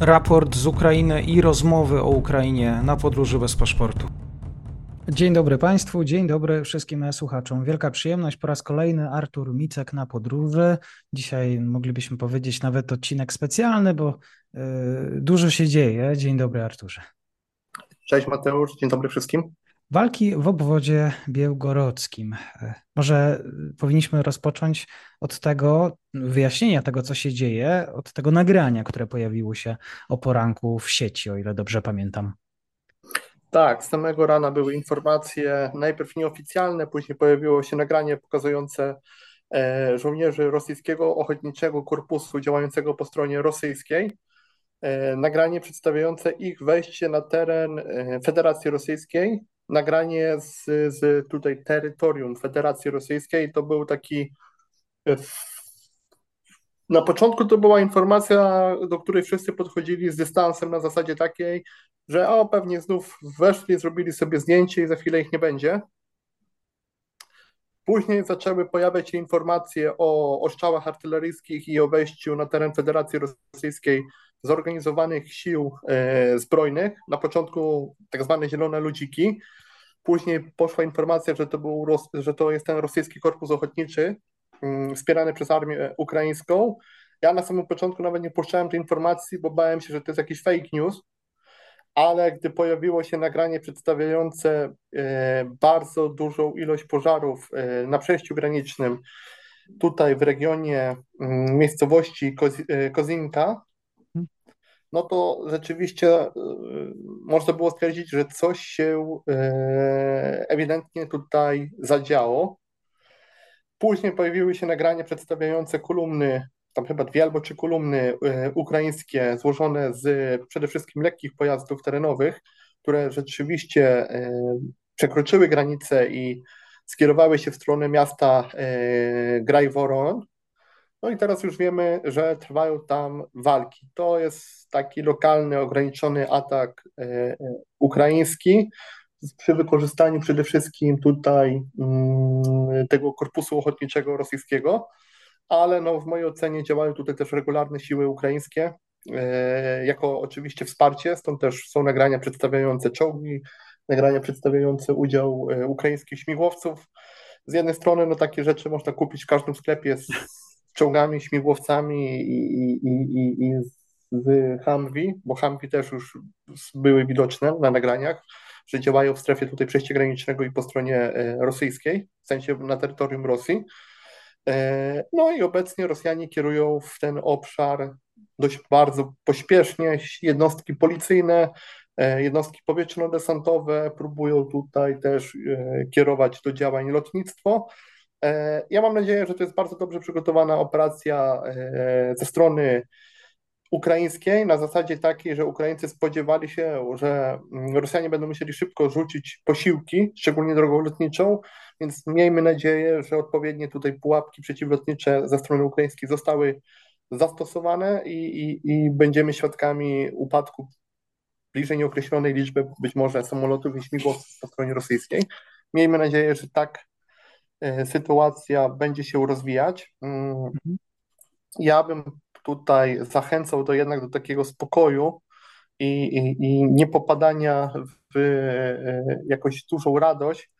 raport z Ukrainy i rozmowy o Ukrainie na podróży bez paszportu. Dzień dobry Państwu, dzień dobry wszystkim słuchaczom. Wielka przyjemność po raz kolejny Artur Micek na podróży. Dzisiaj moglibyśmy powiedzieć nawet odcinek specjalny, bo yy, dużo się dzieje. Dzień dobry Arturze. Cześć Mateusz, dzień dobry wszystkim. Walki w obwodzie białgorodzkim. Może powinniśmy rozpocząć od tego wyjaśnienia tego, co się dzieje, od tego nagrania, które pojawiło się o poranku w sieci, o ile dobrze pamiętam. Tak, z samego rana były informacje, najpierw nieoficjalne, później pojawiło się nagranie pokazujące e, żołnierzy rosyjskiego ochotniczego korpusu działającego po stronie rosyjskiej. E, nagranie przedstawiające ich wejście na teren e, Federacji Rosyjskiej nagranie z, z tutaj terytorium Federacji Rosyjskiej. To był taki. E, na początku to była informacja, do której wszyscy podchodzili z dystansem na zasadzie takiej, że o, pewnie znów weszli, zrobili sobie zdjęcie i za chwilę ich nie będzie. Później zaczęły pojawiać się informacje o oszczałach artyleryjskich i o wejściu na teren Federacji Rosyjskiej zorganizowanych sił e, zbrojnych. Na początku tak zwane zielone ludziki. Później poszła informacja, że to, był, że to jest ten rosyjski korpus ochotniczy mm, wspierany przez armię ukraińską. Ja na samym początku nawet nie puszczałem tej informacji, bo bałem się, że to jest jakiś fake news, ale gdy pojawiło się nagranie przedstawiające e, bardzo dużą ilość pożarów e, na przejściu granicznym tutaj w regionie mm, miejscowości Kozinka, no to rzeczywiście y, można było stwierdzić, że coś się y, ewidentnie tutaj zadziało. Później pojawiły się nagrania przedstawiające kolumny, tam chyba dwie albo trzy kolumny y, ukraińskie, złożone z przede wszystkim lekkich pojazdów terenowych, które rzeczywiście przekroczyły granicę i skierowały się w stronę miasta Grajworon. No i teraz już wiemy, że trwają tam walki. To jest taki lokalny, ograniczony atak e, e, ukraiński przy wykorzystaniu przede wszystkim tutaj mm, tego korpusu ochotniczego rosyjskiego, ale no w mojej ocenie działają tutaj też regularne siły ukraińskie, e, jako oczywiście wsparcie, stąd też są nagrania przedstawiające czołgi, nagrania przedstawiające udział ukraińskich śmigłowców. Z jednej strony no takie rzeczy można kupić w każdym sklepie z czołgami, śmigłowcami i, i, i, i z Humvee, bo Humvee też już były widoczne na nagraniach, że działają w strefie tutaj przejścia granicznego i po stronie e, rosyjskiej, w sensie na terytorium Rosji. E, no i obecnie Rosjanie kierują w ten obszar dość bardzo pośpiesznie jednostki policyjne, e, jednostki powietrzno-desantowe próbują tutaj też kierować do działań lotnictwo. E, ja mam nadzieję, że to jest bardzo dobrze przygotowana operacja e, ze strony ukraińskiej, na zasadzie takiej, że Ukraińcy spodziewali się, że mm, Rosjanie będą musieli szybko rzucić posiłki, szczególnie drogą lotniczą, więc miejmy nadzieję, że odpowiednie tutaj pułapki przeciwlotnicze ze strony ukraińskiej zostały zastosowane i, i, i będziemy świadkami upadku bliżej nieokreślonej liczby być może samolotów i śmigłowców po stronie rosyjskiej. Miejmy nadzieję, że tak sytuacja będzie się rozwijać. Mm, mhm. Ja bym tutaj zachęcał do jednak do takiego spokoju i, i, i nie popadania w e, jakąś dużą radość,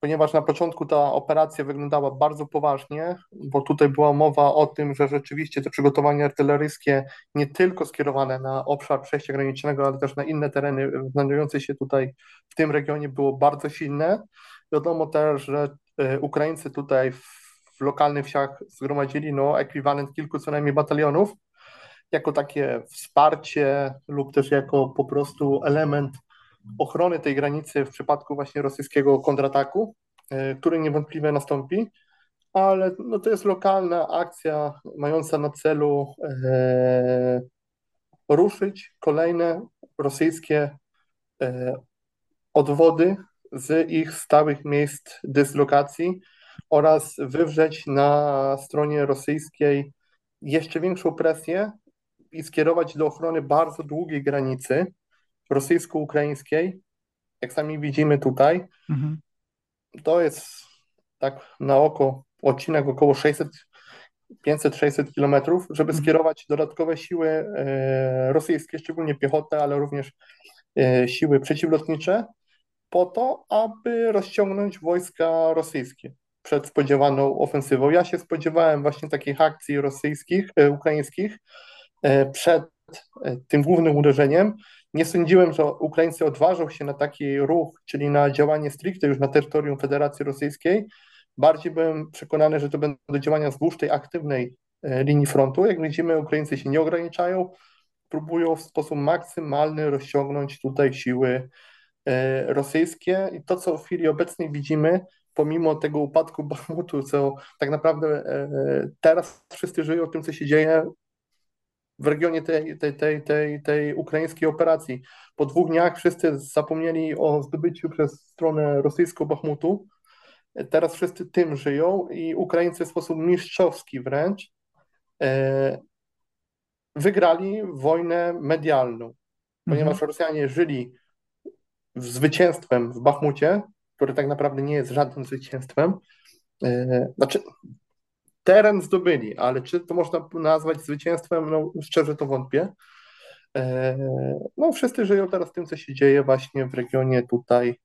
ponieważ na początku ta operacja wyglądała bardzo poważnie, bo tutaj była mowa o tym, że rzeczywiście te przygotowania artyleryjskie nie tylko skierowane na obszar przejścia granicznego, ale też na inne tereny znajdujące się tutaj w tym regionie było bardzo silne. Wiadomo też, że E, Ukraińcy tutaj w lokalnych wsiach zgromadzili no, ekwiwalent kilku co najmniej batalionów, jako takie wsparcie lub też jako po prostu element ochrony tej granicy w przypadku właśnie rosyjskiego kontrataku, e, który niewątpliwie nastąpi, ale no, to jest lokalna akcja mająca na celu e, ruszyć kolejne rosyjskie e, odwody z ich stałych miejsc dyslokacji oraz wywrzeć na stronie rosyjskiej jeszcze większą presję i skierować do ochrony bardzo długiej granicy rosyjsko-ukraińskiej, jak sami widzimy tutaj. Mhm. To jest tak na oko odcinek około 600 500-600 kilometrów, żeby Mhm. skierować dodatkowe siły e, rosyjskie, szczególnie piechotę, ale również e, siły przeciwlotnicze, po to, aby rozciągnąć wojska rosyjskie przed spodziewaną ofensywą. Ja się spodziewałem właśnie takich akcji rosyjskich, e, ukraińskich e, przed e, tym głównym uderzeniem. Nie sądziłem, że Ukraińcy odważą się na taki ruch, czyli na działanie stricte już na terytorium Federacji Rosyjskiej. Bardziej byłem przekonany, że to będą działania wzdłuż tej aktywnej linii frontu. Jak widzimy, Ukraińcy się nie ograniczają, próbują w sposób maksymalny rozciągnąć tutaj siły rosyjskie i to, co w chwili obecnej widzimy, pomimo tego upadku Bachmutu, co tak naprawdę e, teraz wszyscy żyją tym, co się dzieje w regionie tej, tej, tej, tej, tej ukraińskiej operacji. Po dwóch dniach wszyscy zapomnieli o zdobyciu przez stronę rosyjską Bachmutu. Teraz wszyscy tym żyją i Ukraińcy w sposób mistrzowski wręcz e, wygrali wojnę medialną, ponieważ mhm. Rosjanie żyli zwycięstwem w Bachmucie, który tak naprawdę nie jest żadnym zwycięstwem. E, znaczy, teren zdobyli, ale czy to można nazwać zwycięstwem? No, szczerze to wątpię. E, no, wszyscy żyją teraz tym, co się dzieje właśnie w regionie tutaj,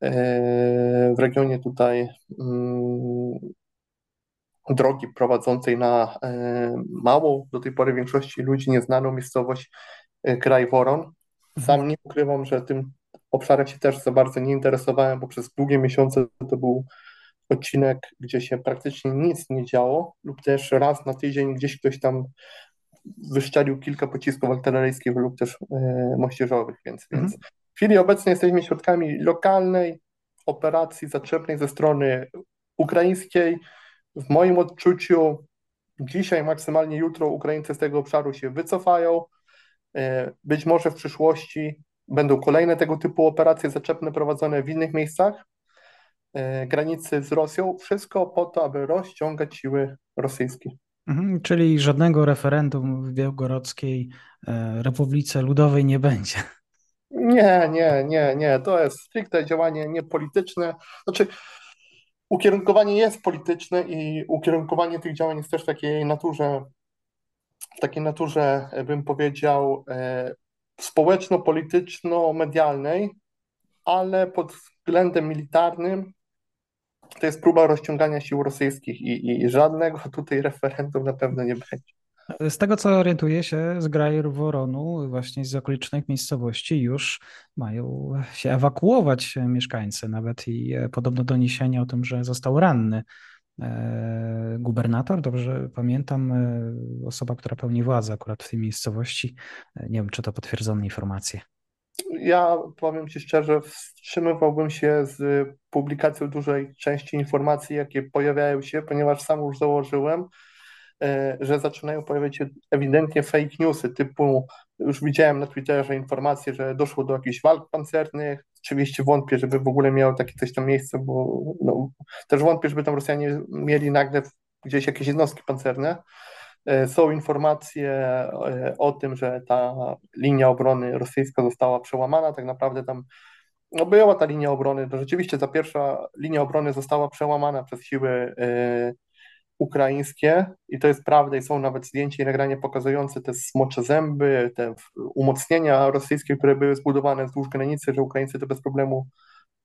e, w regionie tutaj mm, drogi prowadzącej na małą, do tej pory większości ludzi nieznaną miejscowość Kraj Woron. Sam nie ukrywam, że tym obszarem się też za bardzo nie interesowałem, bo przez długie miesiące to był odcinek, gdzie się praktycznie nic nie działo, lub też raz na tydzień gdzieś ktoś tam wyszczelił kilka pocisków artyleryjskich lub też e, moździerzowych, więc, mhm. więc w chwili obecnej jesteśmy środkami lokalnej operacji zaczepnej ze strony ukraińskiej. W moim odczuciu dzisiaj, maksymalnie jutro Ukraińcy z tego obszaru się wycofają. E, być może w przyszłości Będą kolejne tego typu operacje zaczepne prowadzone w innych miejscach e, granicy z Rosją. Wszystko po to, aby rozciągać siły rosyjskie. Mhm, czyli żadnego referendum w Białgorodzkiej e, Republice Ludowej nie będzie. Nie, nie, nie, nie. To jest stricte działanie niepolityczne. Znaczy, ukierunkowanie jest polityczne i ukierunkowanie tych działań jest też w takiej naturze, w takiej naturze, bym powiedział, e, społeczno-polityczno-medialnej, ale pod względem militarnym to jest próba rozciągania sił rosyjskich i, i żadnego tutaj referendum na pewno nie będzie. Z tego co orientuję się, z Grajer Woronu, właśnie z okolicznych miejscowości, już mają się ewakuować mieszkańcy, nawet i e, podobno doniesienia o tym, że został ranny gubernator, dobrze pamiętam, e, osoba, która pełni władzę akurat w tej miejscowości. E, nie wiem, czy to potwierdzone informacje. Ja powiem Ci szczerze, wstrzymywałbym się z publikacją dużej części informacji, jakie pojawiają się, ponieważ sam już założyłem, że zaczynają pojawiać się ewidentnie fake newsy typu, już widziałem na Twitterze informacje, że doszło do jakichś walk pancernych, oczywiście wątpię, żeby w ogóle miało takie coś tam miejsce, bo no, też wątpię, żeby tam Rosjanie mieli nagle gdzieś jakieś jednostki pancerne. E, są informacje e, o tym, że ta linia obrony rosyjska została przełamana. Tak naprawdę tam no była ta linia obrony. To rzeczywiście ta pierwsza linia obrony została przełamana przez siły e, ukraińskie i to jest prawda i są nawet zdjęcia i nagrania pokazujące te smocze zęby, te umocnienia rosyjskie, które były zbudowane wzdłuż granicy, że Ukraińcy to bez problemu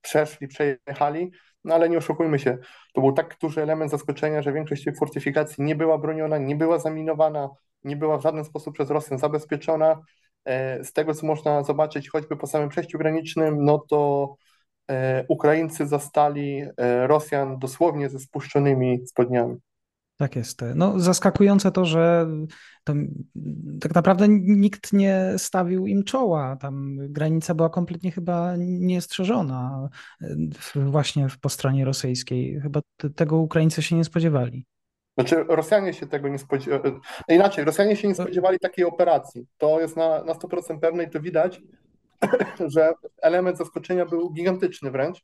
przeszli, przejechali, no ale nie oszukujmy się, to był tak duży element zaskoczenia, że większość tych fortyfikacji nie była broniona, nie była zaminowana, nie była w żaden sposób przez Rosjan zabezpieczona. E, z tego, co można zobaczyć choćby po samym przejściu granicznym, no to e, Ukraińcy zastali e, Rosjan dosłownie ze spuszczonymi spodniami. Tak jest. No, zaskakujące to, że to, tak naprawdę nikt nie stawił im czoła. Tam granica była kompletnie chyba niestrzeżona właśnie po stronie rosyjskiej. Chyba tego Ukraińcy się nie spodziewali. Znaczy, Rosjanie się tego nie spodziewali. E, inaczej, Rosjanie się nie spodziewali takiej operacji. To jest na, na 100% pewne i to widać, że element zaskoczenia był gigantyczny wręcz,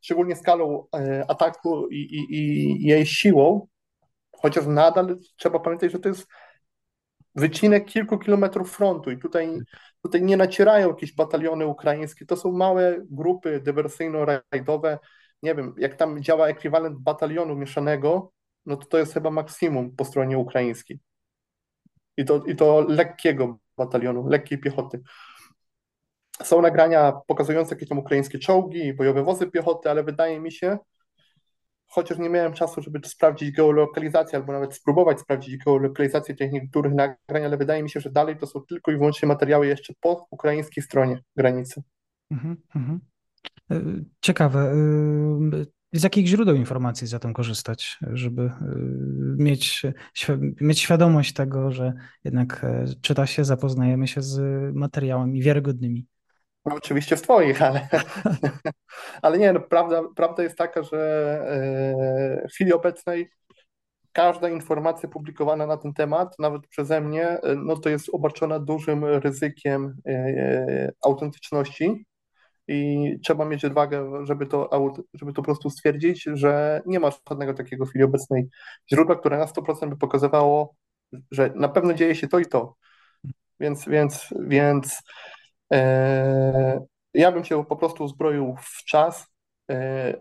szczególnie skalą e, ataku i, i, i jej siłą Chociaż nadal trzeba pamiętać, że to jest wycinek kilku kilometrów frontu i tutaj, tutaj nie nacierają jakieś bataliony ukraińskie, to są małe grupy dywersyjno-rajdowe, nie wiem, jak tam działa ekwiwalent batalionu mieszanego, no to to jest chyba maksimum po stronie ukraińskiej. I to, i to lekkiego batalionu, lekkiej piechoty. Są nagrania pokazujące jakieś tam ukraińskie czołgi, bojowe wozy piechoty, ale wydaje mi się, chociaż nie miałem czasu, żeby sprawdzić geolokalizację, albo nawet spróbować sprawdzić geolokalizację tych niektórych nagrań, ale wydaje mi się, że dalej to są tylko i wyłącznie materiały jeszcze po ukraińskiej stronie granicy. Mhm, mhm. E, ciekawe. E, z jakich źródeł informacji zatem korzystać, żeby e, mieć, mieć świadomość tego, że jednak czyta się, zapoznajemy się z materiałami wiarygodnymi? No, oczywiście w Twoich, ale, ale nie, no, prawda, prawda jest taka, że w chwili obecnej każda informacja publikowana na ten temat, nawet przeze mnie, no to jest obarczona dużym ryzykiem autentyczności i trzeba mieć odwagę, żeby to, żeby to po prostu stwierdzić, że nie ma żadnego takiego w chwili obecnej źródła, które na 100% by pokazywało, że na pewno dzieje się to i to. Więc, więc, więc e, ja bym się po prostu uzbroił w czas, e,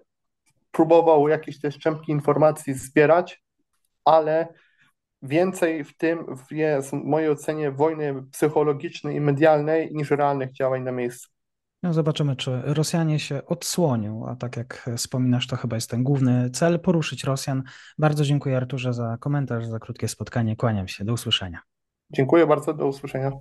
próbował jakieś te szczępki informacji zbierać, ale więcej w tym jest w mojej ocenie wojny psychologicznej i medialnej niż realnych działań na miejscu. No zobaczymy, czy Rosjanie się odsłonią, a tak jak wspominasz, to chyba jest ten główny cel, poruszyć Rosjan. Bardzo dziękuję Arturze za komentarz, za krótkie spotkanie. Kłaniam się. Do usłyszenia. Dziękuję bardzo, do usłyszenia.